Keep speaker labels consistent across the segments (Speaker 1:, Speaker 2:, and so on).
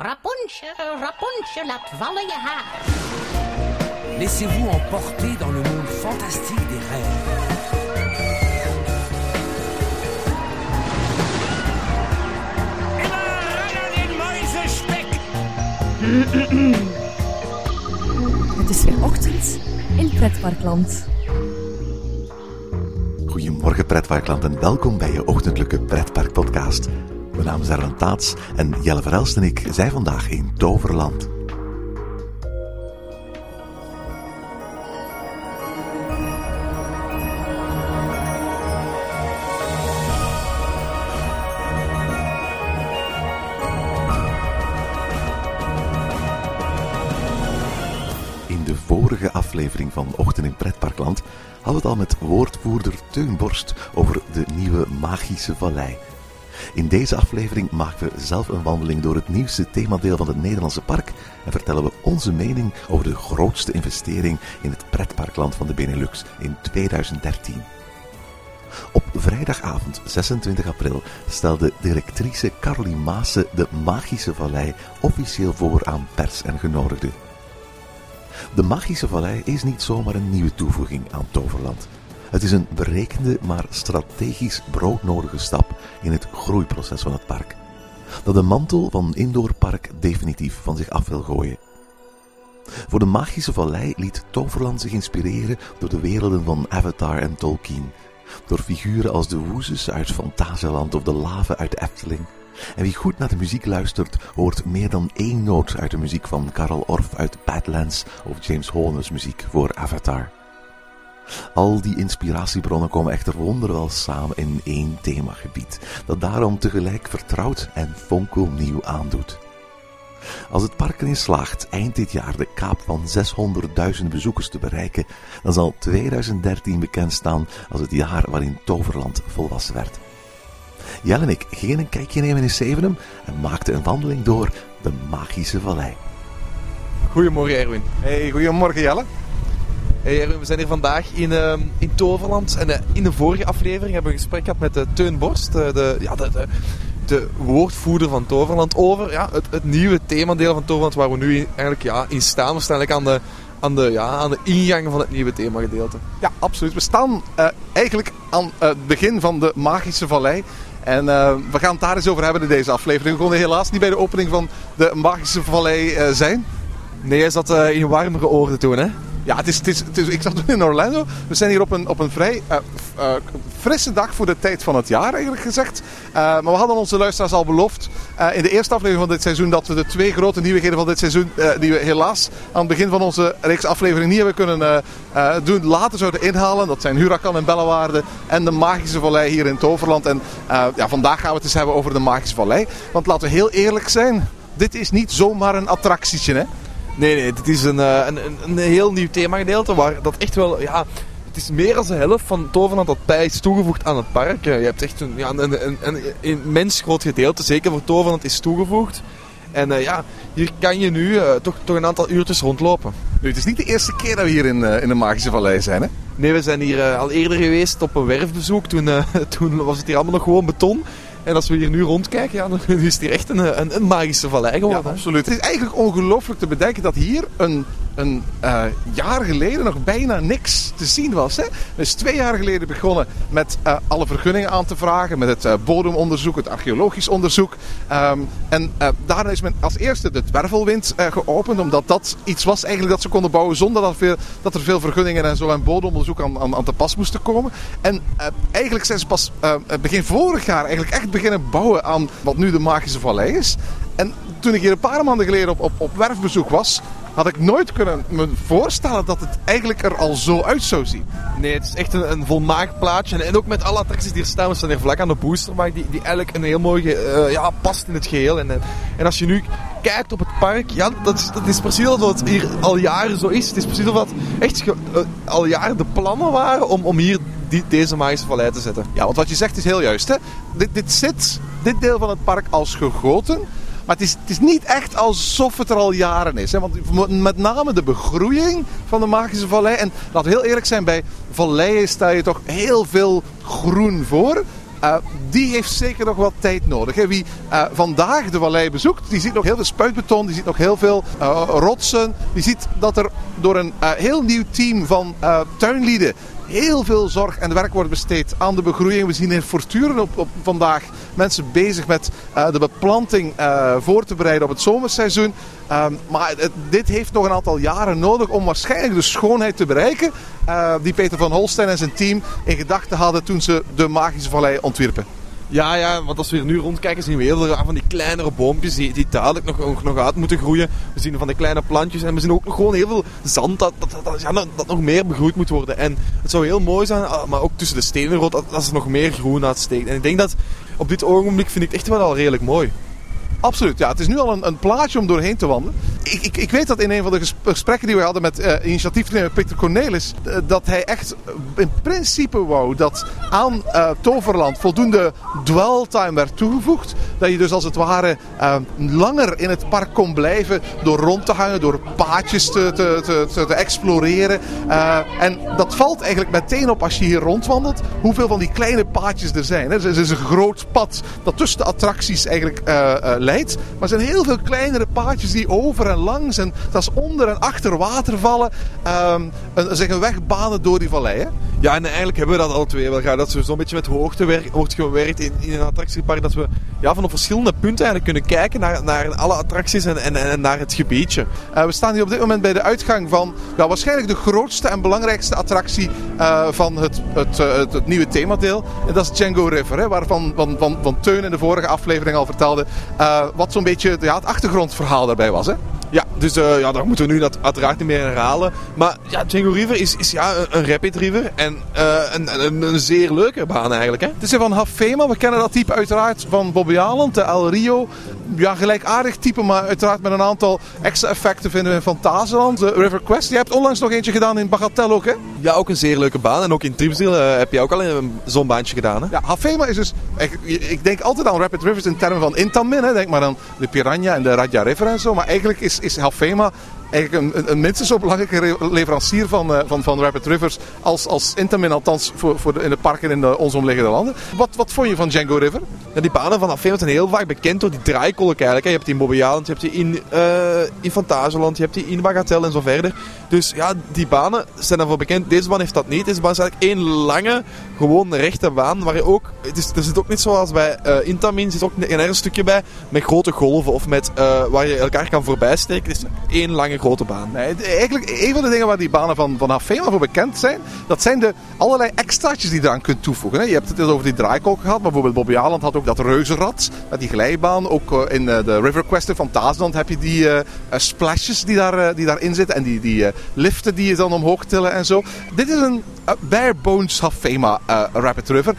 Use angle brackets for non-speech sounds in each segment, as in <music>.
Speaker 1: Rapunzel, Rapunzel, laat vallen je haar.
Speaker 2: Laissez-vous emporter dans le monde fantastique des rêves.
Speaker 3: Het is weer ochtend in Pretparkland.
Speaker 4: Goedemorgen pretparkland en welkom bij je ochtendelijke pretparkpodcast. Mijn naam is Erwin Taats en Jelle Verelst en ik zijn vandaag in Toverland. In de vorige aflevering van Ochtend in Pretparkland hadden we het al met woordvoerder Teun Borst over de nieuwe Magische Vallei. In deze aflevering maken we zelf een wandeling door het nieuwste themadeel van het Nederlandse park en vertellen we onze mening over de grootste investering in het pretparkland van de Benelux in 2013. Op vrijdagavond 26 april stelde directrice Caroline Maassen de Magische Vallei officieel voor aan pers en genodigden. De Magische Vallei is niet zomaar een nieuwe toevoeging aan Toverland. Het is een berekende, maar strategisch broodnodige stap in het groeiproces van het park. Dat de mantel van indoorpark definitief van zich af wil gooien. Voor de Magische Vallei liet Toverland zich inspireren door de werelden van Avatar en Tolkien. Door figuren als de Woezes uit Fantasieland of de Lave uit Efteling. En wie goed naar de muziek luistert, hoort meer dan één noot uit de muziek van Karel Orff uit Badlands of James Horner's muziek voor Avatar. Al die inspiratiebronnen komen echter wonderwel samen in één themagebied, dat daarom tegelijk vertrouwd en fonkelnieuw aandoet. Als het park erin slaagt eind dit jaar de kaap van 600.000 bezoekers te bereiken, dan zal 2013 bekend staan als het jaar waarin Toverland volwassen werd. Jelle en ik gingen een kijkje nemen in Zevenum en maakten een wandeling door de Magische Vallei.
Speaker 5: Goedemorgen Erwin.
Speaker 6: Hey, goedemorgen Jelle.
Speaker 5: Hey we zijn hier vandaag in, ehm, in Toverland. En eh, in de vorige aflevering hebben we een gesprek gehad met de Teun Borst, eh, de, ja, de, de, de woordvoerder van Toverland, over ja, het, het nieuwe themadeel van Toverland waar we nu in, eigenlijk ja, in staan. We staan eigenlijk aan de, aan, de, ja, aan de ingang van het nieuwe themagedeelte.
Speaker 6: Ja, absoluut. We staan eigenlijk aan het begin van de Magische Vallei. En we gaan het daar eens over hebben in deze aflevering. We konden helaas niet bij de opening van de Magische Vallei zijn.
Speaker 5: Nee, hij zat eh, in warmere oorden toen, hè?
Speaker 6: Ja, het is, het is, ik zat toen in Orlando. We zijn hier op een, op een vrij eh, eh, frisse dag voor de tijd van het jaar, eigenlijk gezegd. Eh, maar we hadden onze luisteraars al beloofd in de eerste aflevering van dit seizoen dat we de twee grote nieuwigheden van dit seizoen, die we helaas aan het begin van onze reeks aflevering niet hebben kunnen doen, later zouden inhalen. Dat zijn Huracan en Bellewaarde en de Magische Vallei hier in Toverland. En ja, vandaag gaan we het eens hebben over de Magische Vallei. Want laten we heel eerlijk zijn, dit is niet zomaar een attractietje, hè?
Speaker 5: Nee, nee, dit is een, eh, een, een, een heel nieuw themagedeelte waar dat echt wel, ja, het is meer dan de helft van Toverland dat bij is toegevoegd aan het park. Eh, Je hebt echt een, ja, een, een, een, immens groot gedeelte, zeker voor Toverland, is toegevoegd. En eh, ja, hier kan je nu toch, toch een aantal uurtjes rondlopen.
Speaker 6: Nu, het is niet de eerste keer dat we hier in, in de Magische Vallei zijn, hè?
Speaker 5: Nee, we zijn hier al eerder geweest op een werfbezoek. Toen, <laughs> toen was het hier allemaal nog gewoon beton. En als we hier nu rondkijken, ja, dan <laughs> is het hier echt een, een, een magische vallei
Speaker 6: Ja,
Speaker 5: geworden. hè.
Speaker 6: absoluut. Het is eigenlijk ongelooflijk te bedenken dat hier een, een eh, jaar geleden nog bijna niks te zien was. Hè? Is twee jaar geleden begonnen met eh, alle vergunningen aan te vragen, met het eh, bodemonderzoek, het archeologisch onderzoek. Ehm, en daarna is men als eerste de dwervelwind geopend, omdat dat iets was eigenlijk dat ze konden bouwen zonder dat, veel, dat er veel vergunningen en zo en bodemonderzoek aan, aan, aan te pas moesten komen. En eigenlijk zijn ze pas begin vorig jaar eigenlijk echt beginnen bouwen aan wat nu de Magische Vallei is. En toen ik hier een paar maanden geleden op, op, op werfbezoek was, had ik nooit kunnen me voorstellen dat het eigenlijk er al zo uit zou zien.
Speaker 5: Nee, het is echt een, een volmaakt plaatje. En, en ook met alle attracties die er staan. We staan hier vlak aan de boostermarkt, die, die eigenlijk een heel mooi eh, ja, past in het geheel. En, en, en als je nu kijkt op het park, ja, dat is, dat is precies alsof het hier al jaren zo is. Het is precies alsof het echt ge- eh, al jaren de plannen waren om, om hier die, deze magische vallei te zetten.
Speaker 6: Ja, want wat je zegt is heel juist. Hè? Dit, dit zit, dit deel van het park, als gegoten. Maar het is, het is niet echt alsof het er al jaren is. Hè? Want met name de begroeiing van de Magische Vallei. En laten we heel eerlijk zijn, bij valleien stel je toch heel veel groen voor. eh, die heeft zeker nog wat tijd nodig. Hè. Wie eh, vandaag de vallei bezoekt, die ziet nog heel veel spuitbeton, die ziet nog heel veel eh, rotsen. Die ziet dat er door een heel nieuw team van tuinlieden heel veel zorg en werk wordt besteed aan de begroeiing. We zien hier voortdurend op, op vandaag mensen bezig met eh, de beplanting eh, voor te bereiden op het zomerseizoen. Ehm, maar dit heeft nog een aantal jaren nodig om waarschijnlijk de schoonheid te bereiken eh, die Peter van Holstein en zijn team in gedachten hadden toen ze de Magische Vallei ontwierpen.
Speaker 5: Ja, ja, want als we hier nu rondkijken zien we heel veel van die kleinere boompjes die, die dadelijk nog, nog, uit moeten groeien. We zien van die kleine plantjes en we zien ook nog gewoon heel veel zand dat, dat, dat, nog meer begroeid moet worden. En het zou heel mooi zijn, ah, maar ook tussen de stenen rood, dat, dat er nog meer groen uitsteekt. En ik denk dat op dit ogenblik vind ik het echt wel al redelijk mooi.
Speaker 6: Absoluut, ja. Het is nu al een, een plaatje om doorheen te wandelen. Ik, ik, ik weet dat in een van de ges- gesprekken die we hadden met eh initiatiefnemer Peter Cornelis, eh, dat hij echt in principe wou dat aan eh, Toverland voldoende dweltime werd toegevoegd. Dat je dus als het ware langer in het park kon blijven door rond te hangen, door paadjes te, te, te, te, exploreren. En dat valt eigenlijk meteen op als je hier rondwandelt, hoeveel van die kleine paadjes er zijn. Er is een groot pad dat tussen de attracties eigenlijk leidt. Maar er zijn heel veel kleinere paadjes die over en langs en zelfs onder en achter water vallen. ehm, een, zeg een weg banen door die vallei. Hè?
Speaker 5: Ja, en eigenlijk hebben we dat alle twee wel graag. Dat we zo'n beetje met hoogte wordt gewerkt in, in een attractiepark. Dat we ja, van op verschillende punten eigenlijk kunnen kijken naar, naar alle attracties en, en, en naar het gebiedje.
Speaker 6: Eh, we staan hier op dit moment bij de uitgang van ja, waarschijnlijk de grootste en belangrijkste attractie eh, van het, het, eh, het, het nieuwe themadeel. En dat is Django River, hè, waarvan van, van, van Teun in de vorige aflevering al vertelde. wat zo'n beetje ja, het achtergrondverhaal daarbij was. Hè?
Speaker 5: Ja, dus eh, ja, daar moeten we nu dat uiteraard niet meer herhalen. Maar ja, Django River is, is ja, een, rapid river. En eh, een, een, een zeer leuke baan eigenlijk. Hè?
Speaker 6: Het is van Hafema. We kennen dat type uiteraard van Bobby Aland, de El Rio. Ja, gelijkaardig type, maar uiteraard met een aantal extra effecten vinden we in Fantasieland. De River Quest. Je hebt onlangs nog eentje gedaan in Bagatelle ook, hè?
Speaker 5: Ja, ook een zeer leuke baan. En ook in Tripsdale eh, heb je ook al een- zo'n baantje gedaan. Hè?
Speaker 6: Ja, Hafema is dus... Ik, ik denk altijd aan Rapid Rivers in termen van Intamin. Hè. Denk maar aan de Piranha en de Raja River en zo. Maar eigenlijk is, is Hafema eigenlijk een, minstens zo belangrijke leverancier van, eh, van, van Rapid Rivers als, als Intamin. Althans voor, voor de, in de parken in de ons omliggende landen. Wat, wat vond je van Django River?
Speaker 5: Die banen van Afema zijn heel vaak bekend door die draaikolk eigenlijk. Je hebt die in Bobby Island, je hebt die in, eh in Fantasieland, je hebt die in Bagatelle en zo verder. Dus ja, die banen zijn daarvoor bekend. Deze baan heeft dat niet. Deze baan is eigenlijk één lange, gewoon rechte baan. Waar je ook, het is, er zit ook niet zoals bij eh Intamin, zit ook een erg stukje bij met grote golven of met, eh, waar je elkaar kan voorbijsteken. Het is één lange grote baan.
Speaker 6: Nee, eigenlijk een van de dingen waar die banen van, van Hafema voor bekend zijn, dat zijn de allerlei extraatjes die je eraan kunt toevoegen. Je hebt het al over die draaikolk gehad, maar bijvoorbeeld Bobby Aland had ook dat reuzenrad met die glijbaan. Ook eh, in eh, de River Quest in Fantasieland heb je die eh, splashes die, daar, die daarin zitten en die, die liften die je dan omhoog tillen en zo. Dit is een bare bones Hafema Rapid River.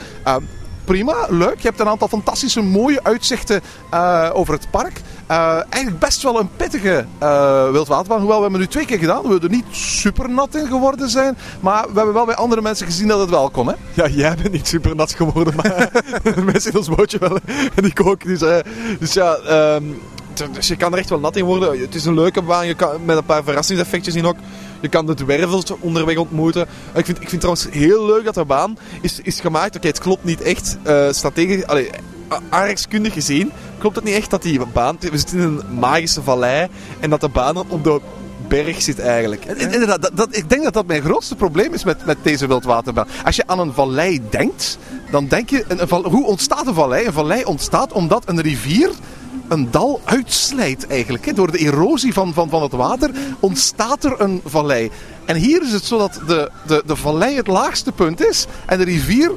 Speaker 6: Prima, leuk. Je hebt een aantal fantastische mooie uitzichten eh, over het park. Eh, eigenlijk best wel een pittige eh, wildwaterbaan. Hoewel we hebben nu twee keer gedaan. We er niet super nat in geworden zijn. Maar we hebben wel bij andere mensen gezien dat het wel kon. Hè?
Speaker 5: Ja, jij bent niet super nat geworden, maar <laughs> de mensen in ons bootje wel. En ik ook. Dus, dus ja, ehm, dus je kan er echt wel nat in worden. Het is een leuke baan, je kan met een paar verrassingseffectjes in ook. Je kan de dwervels onderweg ontmoeten. Ik vind, ik vind trouwens heel leuk dat de baan is, is gemaakt. Oké, het klopt niet echt eh strategisch, allee, aardrijkskundig gezien. Klopt het niet echt dat die baan... We zitten in een magische vallei en dat de baan op de berg zit eigenlijk.
Speaker 6: In- Inderdaad, dat, ik denk dat dat mijn grootste probleem is met, met deze wildwaterbaan. Als je aan een vallei denkt, dan denk je... Een, hoe ontstaat een vallei? Een vallei ontstaat omdat een rivier een dal uitslijt eigenlijk. Hè. Door de erosie van, van, van het water ontstaat er een vallei. En hier is het zo dat de, de, de vallei het laagste punt is en de rivier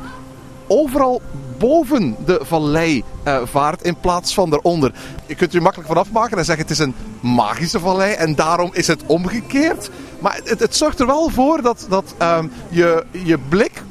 Speaker 6: overal boven de vallei eh, vaart in plaats van eronder. Je kunt er makkelijk vanaf maken en zeggen het is een magische vallei en daarom is het omgekeerd. Maar het, het zorgt er wel voor dat, dat ehm, je, je blik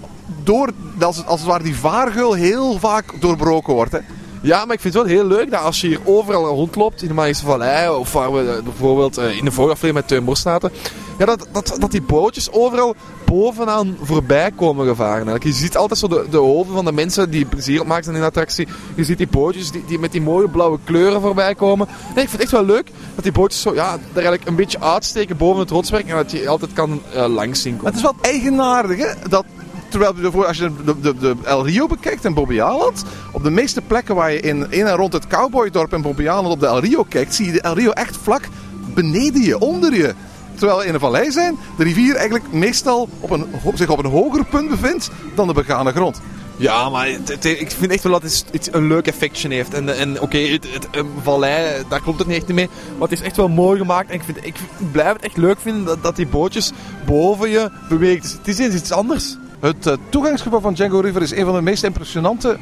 Speaker 6: door, als het, als die vaargeul heel vaak doorbroken wordt. Hè.
Speaker 5: Ja, maar ik vind het wel heel leuk dat als je hier overal rondloopt in de Magische Vallei, of waar we eh, bijvoorbeeld eh, in de vorige aflevering met Teun Bos zaten, ja, dat, dat, dat die bootjes overal bovenaan voorbij komen gevaren. Je ziet altijd zo de, de hoofden van de mensen die plezier opmaken in de attractie. Je ziet die bootjes die, die met die mooie blauwe kleuren voorbij komen. Nee, ik vind het echt wel leuk dat die bootjes zo, ja, daar eigenlijk een beetje uitsteken boven het rotswerk en dat je altijd kan eh, langs zien komen.
Speaker 6: het is wel eigenaardig hè, dat terwijl als je de, de, de El Rio bekijkt en Bobbejaanland, op de meeste plekken waar je in, in en rond het cowboydorp en Bobbejaanland op de El Rio kijkt, zie je de El Rio echt vlak beneden je, onder je. Terwijl we in een vallei zijn, de rivier eigenlijk meestal op een, zich op een hoger punt bevindt dan de begane grond.
Speaker 5: Ja, maar ik vind echt wel dat het een leuk effectje heeft. En, en oké, het, een vallei, daar klopt het niet echt mee. Maar het is echt wel mooi gemaakt. En ik, vind, ik blijf het echt leuk vinden dat, dat die bootjes boven je bewegen. Dus het is iets anders.
Speaker 6: Het eh, toegangsgebouw van Django River is een van de meest impressionante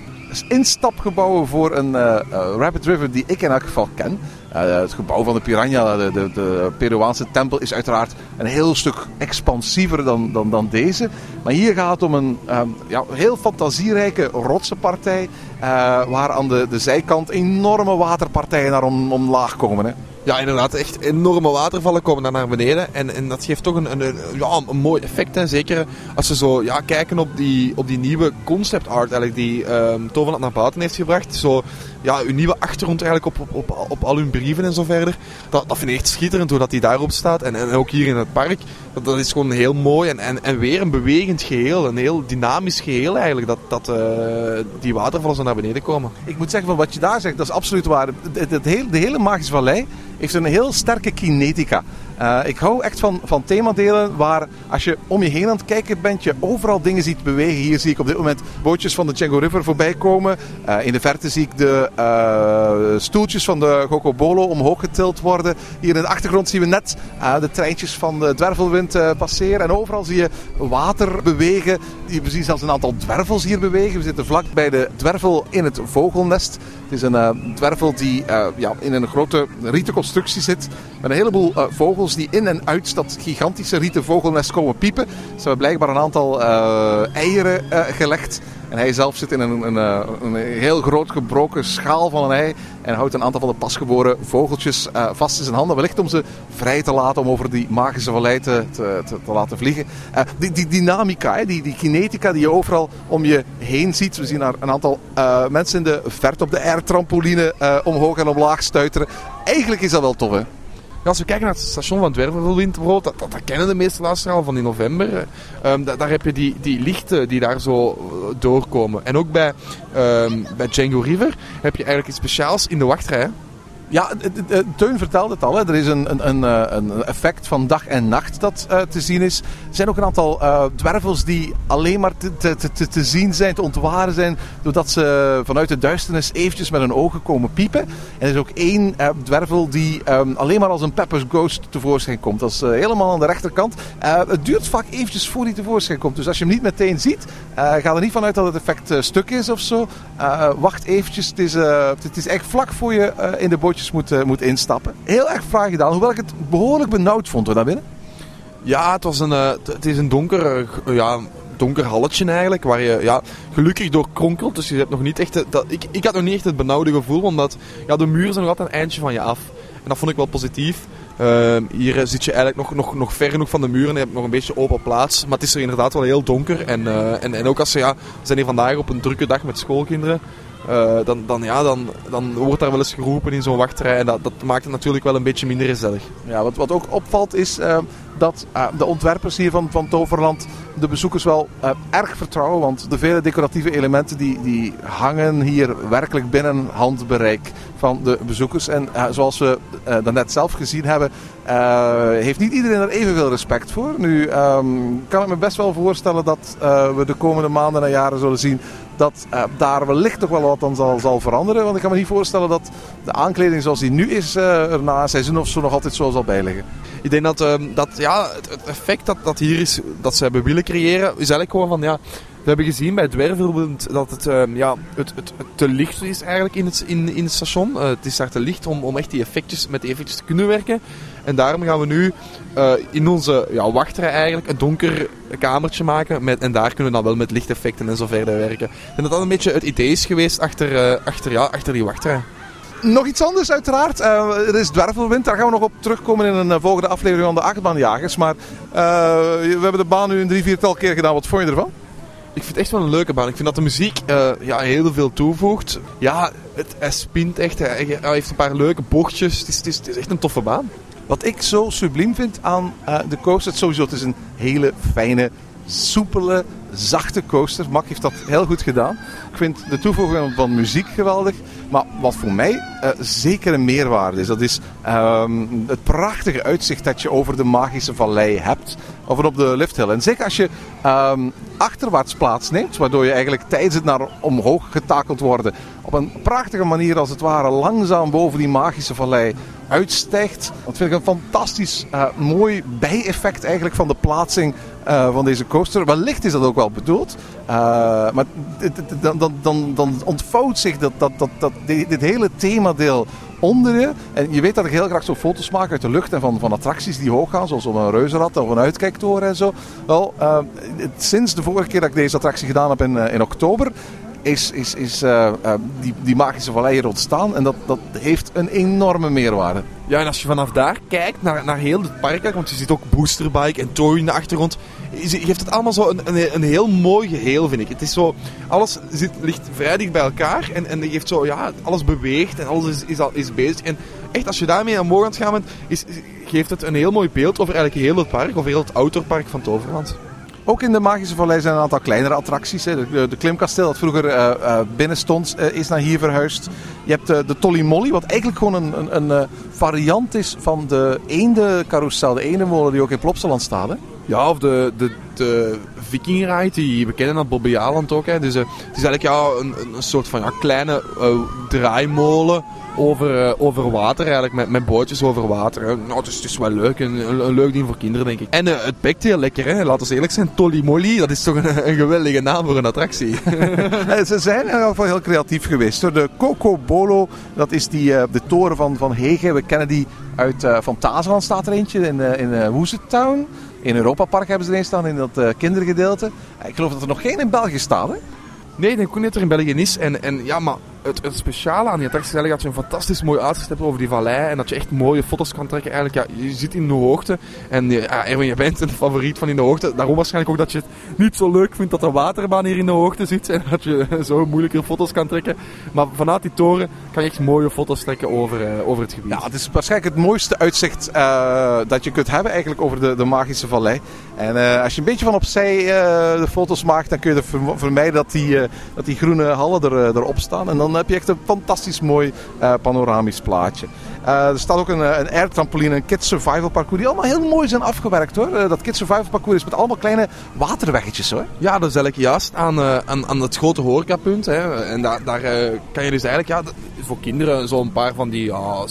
Speaker 6: instapgebouwen voor een eh, Rapid River die ik in elk geval ken. Het gebouw van de Piranha, de, de, de Peruaanse tempel, is uiteraard een heel stuk expansiever dan, dan, dan deze. Maar hier gaat het om een ehm, ja, heel fantasierijke rotsenpartij, eh, waar aan de, de zijkant enorme waterpartijen naar om, omlaag komen. Hè.
Speaker 5: Ja, inderdaad. Echt enorme watervallen komen daar naar beneden. En, en dat geeft toch een, een, ja, een mooi effect. Hè. Zeker als ze zo ja, kijken op die, op die nieuwe concept art eigenlijk, die Toverland naar buiten heeft gebracht. Zo, ja, uw nieuwe achtergrond eigenlijk op, op, op, op al hun brieven en zo verder. Dat, dat vind ik echt schitterend hoe dat die daarop staat. En, en ook hier in het park. Dat, dat is gewoon heel mooi. En, en, en weer een bewegend geheel. Een heel dynamisch geheel eigenlijk. Dat, dat eh, die watervallen zo naar beneden komen.
Speaker 6: Ik moet zeggen, van wat je daar zegt, dat is absoluut waar. Het, het, heel- de hele Magische Vallei heeft een heel sterke kinetica. Eh, ik hou echt van, van themadelen waar als je om je heen aan het kijken bent, je overal dingen ziet bewegen. Hier zie ik op dit moment bootjes van de Django River voorbij komen. Eh, in de verte zie ik de eh, stoeltjes van de Gokobolo omhoog getild worden. Hier in de achtergrond zien we net de treintjes van de dwervelwind passeren. En overal zie je water bewegen. Je ziet zelfs een aantal dwervels hier bewegen. We zitten vlak bij de dwervel in het vogelnest. Het is een dwervel die ja, in een grote rieten constructie zit. Met een heleboel eh, vogels die in en uit dat gigantische rieten vogelnest komen piepen. Ze hebben blijkbaar een aantal eh, eieren eh, gelegd. En hij zelf zit in een, een, eh, een heel groot gebroken schaal van een ei. En houdt een aantal van de pasgeboren vogeltjes vast in zijn handen. Wellicht om ze vrij te laten om over die magische vallei te, te, te, te laten vliegen. Die, die dynamica, die, die kinetica die je overal om je heen ziet. We zien daar een aantal mensen in de verte op de air-trampoline omhoog en omlaag stuiteren. Eigenlijk is dat wel tof, hè?
Speaker 5: Als we kijken naar het station van Dwervelwind dat, dat, dat kennen de meeste luisteraars al van in november. Ehm, da- daar heb je die, die lichten die daar zo eh, doorkomen. En ook bij, ehm, bij Django River heb je eigenlijk iets speciaals in de wachtrij.
Speaker 6: Ja, Teun vertelde het al. Hè. Er is een, een, een, eh, effect van dag en nacht dat eh, te zien is. Er zijn ook een aantal eh, dwervels die alleen maar te, te, te, zien zijn, te ontwaren zijn. Doordat ze vanuit de duisternis eventjes met hun ogen komen piepen. En er is ook één dwervel die ehm, alleen maar als een Pepper's Ghost tevoorschijn komt. Dat is helemaal aan de rechterkant. Het duurt vaak eventjes voor hij tevoorschijn komt. Dus als je hem niet meteen ziet, ga er niet vanuit dat het effect stuk is of zo. Wacht eventjes. Het is, het is echt vlak voor je in de moet, eh, moet instappen. Heel erg fraai gedaan. Hoewel ik het behoorlijk benauwd vond hoor, daar binnen.
Speaker 5: Ja, het, was een, eh, het is een donker, eh, ja, donker halletje eigenlijk, waar je ja, gelukkig door kronkelt. Dus je hebt nog niet echt... Dat, ik, ik had nog niet echt het benauwde gevoel, omdat ja, de muren zijn nog altijd een eindje van je af. En dat vond ik wel positief. Ehm, hier zit je eigenlijk nog, nog, nog ver genoeg van de muren en je hebt nog een beetje open plaats. Maar het is er inderdaad wel heel donker. En, en, en ook als ze, ja, we zijn hier vandaag op een drukke dag met schoolkinderen. Eh, dan, dan, ja, dan, dan wordt daar wel eens geroepen in zo'n wachtrij. En dat, dat maakt het natuurlijk wel een beetje minder gezellig.
Speaker 6: Ja, wat, wat ook opvalt is eh, dat eh, de ontwerpers hier van, van Toverland de bezoekers wel erg vertrouwen. Want de vele decoratieve elementen die, die hangen hier werkelijk binnen handbereik van de bezoekers. En zoals we daarnet zelf gezien hebben, heeft niet iedereen er evenveel respect voor. Nu ehm, kan ik me best wel voorstellen dat we de komende maanden en jaren zullen zien dat eh, daar wellicht nog wel wat dan zal, zal veranderen. Want ik kan me niet voorstellen dat de aankleding zoals die nu is, eh, er na een seizoen of zo nog altijd zo zal bijliggen.
Speaker 5: Ik denk dat, ehm, dat ja, het, het effect dat, dat hier is, dat ze hebben willen creëren, is eigenlijk gewoon van ja. We hebben gezien bij Dwervelwind dat het, ehm, ja, het, het, te licht is eigenlijk in het, in, in het station. Eh, het is daar te licht om, om echt die effectjes, met die effectjes te kunnen werken. En daarom gaan we nu eh, in onze ja, wachtrij eigenlijk een donker kamertje maken. Met, en daar kunnen we dan wel met lichteffecten en zo verder werken. En dat dat een beetje het idee is geweest achter, eh, achter, ja, achter die wachtrij.
Speaker 6: Nog iets anders uiteraard. Eh, er is Dwervelwind. Daar gaan we nog op terugkomen in een volgende aflevering van de achtbaanjagers. Maar we hebben de baan nu een drie, viertal keer gedaan. Wat vond je ervan?
Speaker 5: Ik vind het echt wel een leuke baan. Ik vind dat de muziek eh, ja, heel veel toevoegt. Ja, het, spint echt. Hij, heeft een paar leuke bochtjes. Het is, het, is, echt een toffe baan.
Speaker 6: Wat ik zo subliem vind aan eh, de coaster, sowieso, het is een hele fijne, soepele, zachte coaster. Mac heeft dat heel goed gedaan. Ik vind de toevoeging van muziek geweldig. Maar wat voor mij uh, zeker een meerwaarde is, dat is um, het prachtige uitzicht dat je over de magische vallei hebt. Of op de lifthill. En zeker als je um, achterwaarts plaatsneemt, waardoor je eigenlijk tijdens het naar omhoog getakeld worden op een prachtige manier als het ware langzaam boven die magische vallei uitstijgt. Dat vind ik een fantastisch uh, mooi bijeffect eigenlijk van de plaatsing uh, van deze coaster. Wellicht is dat ook wel bedoeld. Uh, maar dan, dan, dan, ontvouwt zich dat, dat, dat, dit hele themadeel onder je. En je weet dat ik heel graag zo foto's maak uit de lucht en van, van attracties die hoog gaan, zoals op een reuzenrad of een uitkijktoren en zo. Wel, uh, sinds de vorige keer dat ik deze attractie gedaan heb in, uh, in oktober, is, is, is uh, uh, die, die magische vallei hier ontstaan. En dat, dat heeft een enorme meerwaarde.
Speaker 5: Ja, en als je vanaf daar kijkt naar, naar heel het park, want je ziet ook Boosterbike en Toy in de achtergrond. Je geeft het allemaal zo een, een, een, heel mooi geheel, vind ik. Het is zo, alles zit, ligt vrij dicht bij elkaar en, en je geeft zo, ja, alles beweegt en alles is, is, is bezig. En echt, als je daarmee aan boord aan het gaan bent, is, geeft het een heel mooi beeld over eigenlijk heel het park, over heel het outdoorpark van Toverland.
Speaker 6: Ook in de Magische Vallei zijn een aantal kleinere attracties. De, de klimkasteel dat vroeger uh, uh, binnen stond, uh, is naar hier verhuisd. Je hebt de Tolly Molly, wat eigenlijk gewoon een, een, een variant is van de eende carousel, de eendenmolen die ook in Plopsaland staat. Hè?
Speaker 5: Ja, of de, de, de die we kennen aan Bobby Aland ook. Hè. Dus het is eigenlijk ja, een, een soort van ja, kleine draaimolen over, uh, over water eigenlijk, met, met bootjes over water. Nou, het is, het is wel leuk, een, een, leuk ding voor kinderen denk ik. En het pekt heel lekker, hè. laten we eerlijk zijn. Tolly Molly, dat is toch een, een geweldige naam voor een attractie. <laughs> <laughs>
Speaker 6: Ze zijn in ieder heel creatief geweest. De Coco Bolo, dat is die, de toren van, van Hege. We kennen die uit van Tazeland staat er eentje in, in uh, Town. In Europa Park hebben ze er een staan in dat kindergedeelte. Ik geloof dat er nog geen in België staat, hè?
Speaker 5: Nee, ik denk niet dat er in België is. En, en ja, maar het, het speciale aan die attractie is eigenlijk dat je een fantastisch mooi uitzicht hebt over die vallei. En dat je echt mooie foto's kan trekken. Eigenlijk, ja, je zit in de hoogte. En ja, Erwin, je bent een favoriet van in de hoogte. Daarom waarschijnlijk ook dat je het niet zo leuk vindt dat de waterbaan hier in de hoogte zit. En dat je <laughs> zo moeilijker foto's kan trekken. Maar vanuit die toren kan je echt mooie foto's trekken over, uh, over het gebied.
Speaker 6: Ja, het is waarschijnlijk het mooiste uitzicht uh, dat je kunt hebben eigenlijk over de, de magische vallei. En uh, als je een beetje van opzij de foto's maakt, dan kun je vermijden dat die, dat die groene hallen er, erop staan. En heb je echt een fantastisch mooi uh, panoramisch plaatje. Uh, er staat ook een, een air trampoline, een kids survival parcours, die allemaal heel mooi zijn afgewerkt hoor. Dat kids survival parcours is met allemaal kleine waterweggetjes hoor.
Speaker 5: Ja, dat is eigenlijk juist aan, aan, aan het grote horecapunt. Hè. En daar, daar kan je dus eigenlijk ja, voor kinderen zo'n paar van die ja,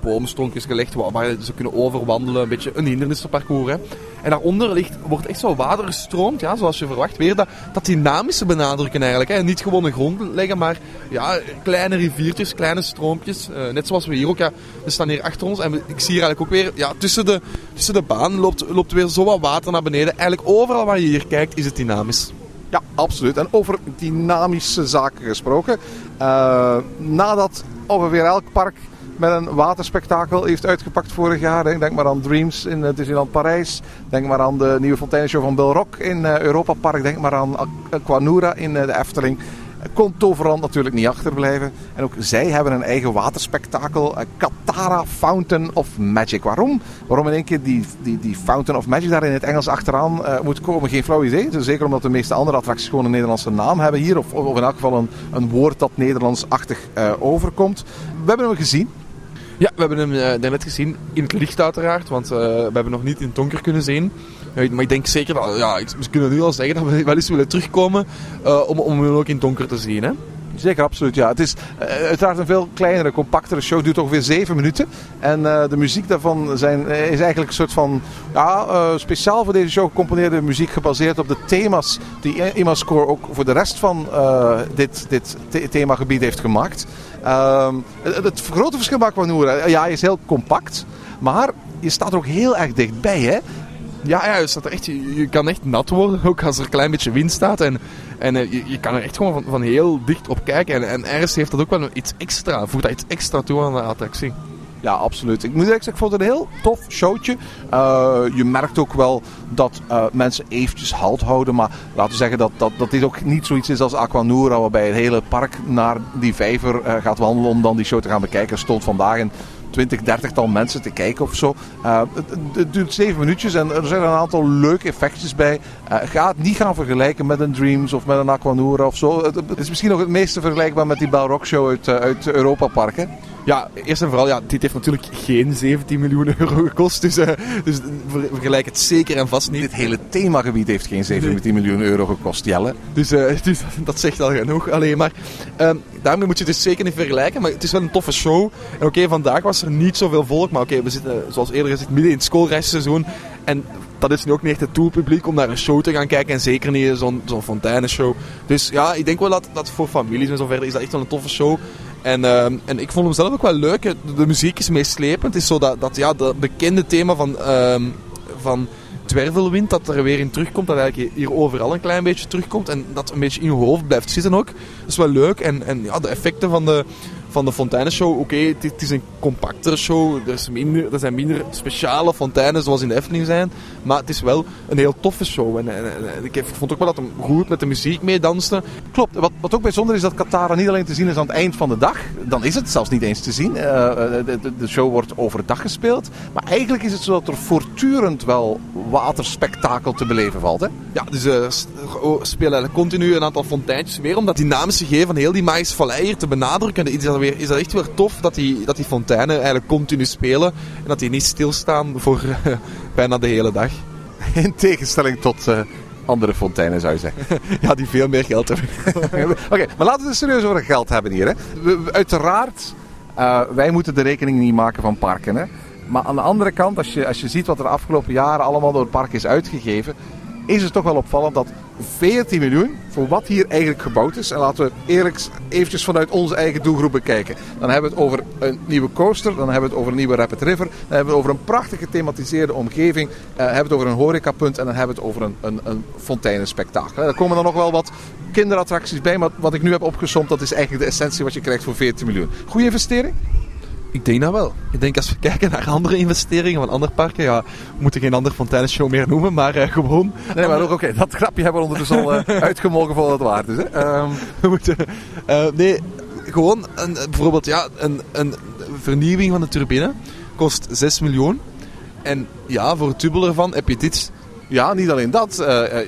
Speaker 5: boomstronkjes gelegd waar ze kunnen overwandelen. Een beetje een hindernissenparcours. Hè. En daaronder ligt, wordt echt zo water gestroomd, ja, zoals je verwacht. Weer dat, dat dynamische benadrukken eigenlijk. Hè. Niet gewoon een grond leggen, maar ja, kleine riviertjes, kleine stroompjes. Uh, net zoals we hier ook, ja, we staan hier achter ons. En ik zie hier eigenlijk ook weer, ja, tussen de, tussen de baan loopt, loopt weer zo wat water naar beneden. Eigenlijk overal waar je hier kijkt is het dynamisch.
Speaker 6: Ja, absoluut. En over dynamische zaken gesproken. Uh, nadat ongeveer elk park met een waterspektakel heeft uitgepakt vorig jaar. Denk maar aan Dreams in uh, Disneyland Parijs. Denk maar aan de nieuwe fonteinenshow van Bill Rock in uh, Europa Park. Denk maar aan Aquanura in uh, de Efteling. Kon Toverland natuurlijk niet achterblijven. En ook zij hebben een eigen waterspektakel. Katara Fountain of Magic. Waarom? Waarom in één keer die, die, die Fountain of Magic daar in het Engels achteraan moet komen? Geen flauw idee. Zeker omdat de meeste andere attracties gewoon een Nederlandse naam hebben hier. Of, of in elk geval een, een woord dat Nederlandsachtig overkomt. We hebben hem gezien.
Speaker 5: Ja, we hebben hem uh, daarnet gezien in het licht uiteraard, want uh, we hebben nog niet in het donker kunnen zien. Maar ik denk zeker dat, ja, we kunnen nu al zeggen dat we wel eens willen terugkomen om, om hem ook in het donker te zien. Hè?
Speaker 6: Zeker, absoluut. Ja. Het is uh, uiteraard een veel kleinere, compactere show. Duurt ongeveer zeven minuten. En uh, de muziek daarvan zijn, uh, is eigenlijk een soort van ja, speciaal voor deze show gecomponeerde muziek gebaseerd op de thema's die IMA-score ook voor de rest van dit, dit the themagebied heeft gemaakt. Ehm, het, het, grote verschil met Aquanura, ja, is heel compact. Maar je staat er ook heel erg dichtbij. Hè?
Speaker 5: Ja, ja je, staat echt, je, je, kan echt nat worden, ook als er een klein beetje wind staat. En, en uh, je, kan er echt gewoon van, van heel dicht op kijken. En, en ergens heeft dat ook wel iets extra, voegt dat iets extra toe aan de attractie.
Speaker 6: Ja, absoluut. Ik moet zeggen, ik vond het een heel tof showtje. Uh, je merkt ook wel dat uh, mensen eventjes halt houden. Maar laten we zeggen dat, dat, dat dit ook niet zoiets is als Aquanura. Waarbij het hele park naar die vijver uh, gaat wandelen om dan die show te gaan bekijken. Stond vandaag een 20, 30 tal mensen te kijken of zo. Uh, het, het, duurt 7 minuutjes en er zijn een aantal leuke effectjes bij. Uh, ga het niet gaan vergelijken met een Dreams of met een Aquanura of zo. Het, het is misschien nog het meeste vergelijkbaar met die Balrog Show uit, uh, uit Europa Park. Hè?
Speaker 5: Ja, eerst en vooral, ja, dit heeft natuurlijk geen 17 miljoen euro gekost. Dus, uh, dus vergelijk het zeker en vast niet.
Speaker 6: Dit hele themagebied heeft geen 17 nee. miljoen euro gekost, Jelle.
Speaker 5: Dus, uh, <laughs> dus dat zegt al genoeg. Alleen maar, uh, daarmee moet je het dus zeker niet vergelijken. Maar het is wel een toffe show. En oké, vandaag was er niet zoveel volk. Maar oké, we zitten, zoals eerder gezegd, midden in het schoolreisseizoen. En dat is nu ook niet echt het doelpubliek om naar een show te gaan kijken. En zeker niet zo'n zo'n fonteinenshow. Dus ja, ik denk wel dat, dat voor families en zo verder is dat echt wel een toffe show. En, uh, en ik vond hem zelf ook wel leuk. De muziek is meeslepend. Het is zo dat, dat ja, dat bekende thema van, uh, van dwervelwind, dat er weer in terugkomt. Dat eigenlijk hier overal een klein beetje terugkomt. En dat een beetje in je hoofd blijft zitten ook. Dat is wel leuk. En, en ja, de effecten van de, van de fonteinenshow. Oké, het, is een compactere show. Er, minder, er zijn minder speciale fonteinen zoals in de Efteling zijn. Maar het is wel een heel toffe show. En, en, en ik vond ook wel dat hem goed met de muziek meedanste.
Speaker 6: Klopt. Wat, wat ook bijzonder is dat Katara niet alleen te zien is aan het eind van de dag. Dan is het zelfs niet eens te zien. Uh, de, de, show wordt overdag gespeeld. Maar eigenlijk is het zo dat er voortdurend wel waterspektakel te beleven valt. Hè?
Speaker 5: Ja, dus uh, spelen continu een aantal fonteintjes meer. Om dat dynamische gegeven van heel die hier te benadrukken. Is dat, weer, is dat echt weer tof dat die, dat die fonteinen eigenlijk continu spelen. En dat die niet stilstaan voor uh, <laughs> bijna de hele dag. <laughs>
Speaker 6: In tegenstelling tot uh, andere fonteinen zou je zeggen. <laughs>
Speaker 5: ja, die veel meer geld hebben.
Speaker 6: Oké, okay, maar laten we het serieus over geld hebben hier. Hè. We, uiteraard, uh, wij moeten de rekening niet maken van parken. Hè. Maar aan de andere kant, als je, als je ziet wat er de afgelopen jaren allemaal door het park is uitgegeven, is het toch wel opvallend dat 14 miljoen voor wat hier eigenlijk gebouwd is. En laten we eerlijk eventjes vanuit onze eigen doelgroep bekijken. Dan hebben we het over een nieuwe coaster, dan hebben we het over een nieuwe Rapid River, dan hebben we het over een prachtig gethematiseerde omgeving, uh, hebben we het over een horecapunt en dan hebben we het over een, een, een fonteinenspektakel. Er komen dan nog wel wat kinderattracties bij, maar wat ik nu heb opgesomd, dat is eigenlijk de essentie wat je krijgt voor 14 miljoen. Goede investering?
Speaker 5: Ik denk dat wel. Ik denk als we kijken naar andere investeringen van andere parken, ja, we moeten geen andere fonteinenshow meer noemen, maar uh, gewoon...
Speaker 6: Nee, maar oké, okay, dat grapje hebben we ondertussen al uh, <laughs> uitgemolken voor wat het waard is. Hè? Um...
Speaker 5: we moeten... Uh, nee, gewoon een, bijvoorbeeld ja, een, een vernieuwing van de turbine kost 6 miljoen. En ja, voor het dubbel ervan heb je dit.
Speaker 6: Ja, niet alleen dat.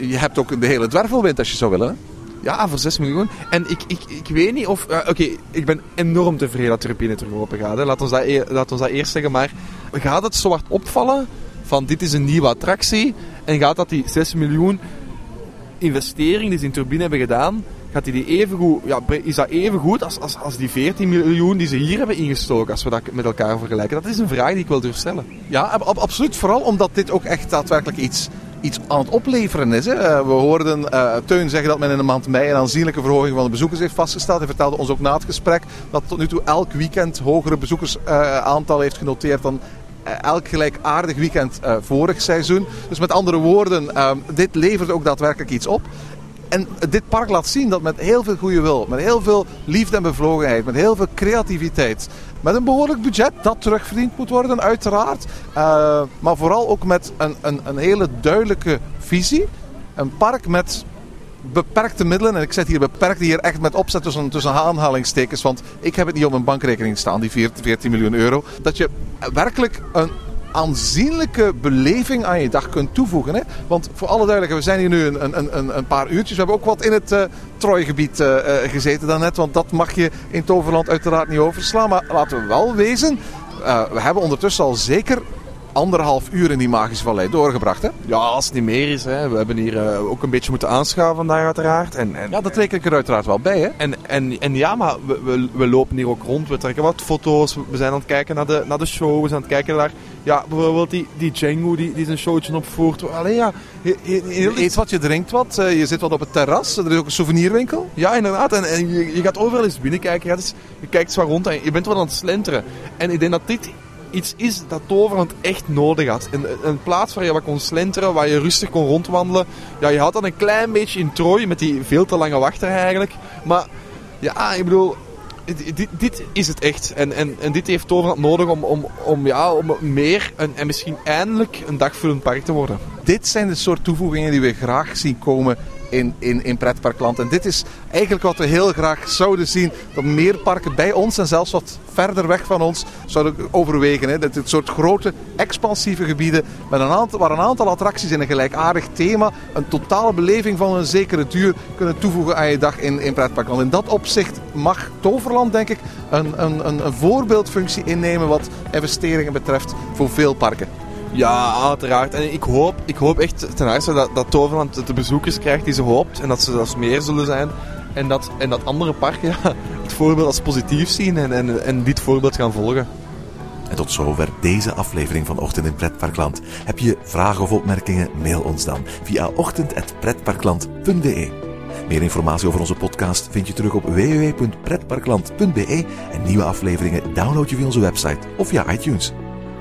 Speaker 6: je hebt ook de hele dwervelwind als je zou willen.
Speaker 5: Ja, voor 6 miljoen. En ik, ik, ik weet niet of... Oké, ik ben enorm tevreden dat turbine terug open gaat. Hè. Laat, ons dat e ons dat eerst zeggen. Maar gaat het zo opvallen van dit is een nieuwe attractie en gaat dat die 6 miljoen investering die ze in turbine hebben gedaan, gaat die, die even goed, ja, is dat even goed als, als, als die 14 miljoen die ze hier hebben ingestoken, als we dat met elkaar vergelijken? Dat is een vraag die ik wil durf stellen.
Speaker 6: Ja, absoluut. Vooral omdat dit ook echt daadwerkelijk iets iets aan het opleveren is. Hè. Uh, we hoorden uh, Teun zeggen dat men in de maand mei een aanzienlijke verhoging van de bezoekers heeft vastgesteld. Hij vertelde ons ook na het gesprek dat tot nu toe elk weekend hogere bezoekersaantal heeft genoteerd dan elk gelijkaardig weekend vorig seizoen. Dus met andere woorden, dit levert ook daadwerkelijk iets op. En dit park laat zien dat met heel veel goede wil, met heel veel liefde en bevlogenheid, met heel veel creativiteit, met een behoorlijk budget dat terugverdiend moet worden, uiteraard. Uh, maar vooral ook met een, een, een hele duidelijke visie. Een park met beperkte middelen. En ik zet hier beperkt hier echt met opzet tussen, tussen aanhalingstekens. Want ik heb het niet op mijn bankrekening staan, die 14 miljoen euro. Dat je werkelijk een aanzienlijke beleving aan je dag kunt toevoegen. Hè? Want voor alle duidelijkheid, we zijn hier nu een, een, een paar uurtjes. We hebben ook wat in het uh, Trooigebied uh, gezeten daarnet. Want dat mag je in Toverland uiteraard niet overslaan. Maar laten we wel wezen, we hebben ondertussen al zeker anderhalf uur in die magische vallei doorgebracht. Hè?
Speaker 5: Ja, als het niet meer is. Hè. We hebben hier uh, ook een beetje moeten aanschaven vandaag uiteraard. En, en,
Speaker 6: ja, dat reken ik er uiteraard wel bij. Hè?
Speaker 5: En, en, en ja, maar we, we, we, lopen hier ook rond. We trekken wat foto's. We zijn aan het kijken naar de, naar de show. We zijn aan het kijken naar ja, bijvoorbeeld die, die Django die, die zijn showtje opvoert. Alleen ja,
Speaker 6: je, je, je eet wat, je drinkt wat. Uh, je zit wat op het terras. Er is ook een souvenirwinkel.
Speaker 5: Ja, inderdaad. En, en je, je gaat overal eens binnenkijken. Ja, dus je kijkt zwaar rond en je bent wat aan het slenteren. En ik denk dat dit iets is dat Toverland echt nodig had. Een, een plaats waar je wat kon slenteren, waar je rustig kon rondwandelen. Ja, je had dan een klein beetje in Trooi met die veel te lange wachter eigenlijk. Maar ja, ik bedoel, dit, dit, is het echt. En, en, en dit heeft Toverland nodig om, om, om, ja, om meer en, en misschien eindelijk een dagvullend park te worden.
Speaker 6: Dit zijn de soort toevoegingen die we graag zien komen in, in, in pretparkland. En dit is eigenlijk wat we heel graag zouden zien. Dat meer parken bij ons en zelfs wat verder weg van ons zouden overwegen. Hè. Dat dit soort grote expansieve gebieden met een aantal, waar een aantal attracties in een gelijkaardig thema een totale beleving van een zekere duur kunnen toevoegen aan je dag in, in pretparkland. In dat opzicht mag Toverland denk ik een, een, een, een voorbeeldfunctie innemen wat investeringen betreft voor veel parken.
Speaker 5: Ja, uiteraard. En ik hoop, ik hoop echt ten eerste dat, dat de bezoekers krijgt die ze hoopt. En dat ze zelfs meer zullen zijn. En dat, en dat andere parken <laughs> ja, het voorbeeld als positief zien en, en, en dit voorbeeld gaan volgen.
Speaker 4: En tot zover deze aflevering van Ochtend in Pretparkland. Heb je vragen of opmerkingen? Mail ons dan via ochtend.pretparkland.be. Meer informatie over onze podcast vind je terug op www.pretparkland.be en nieuwe afleveringen download je via onze website of via iTunes.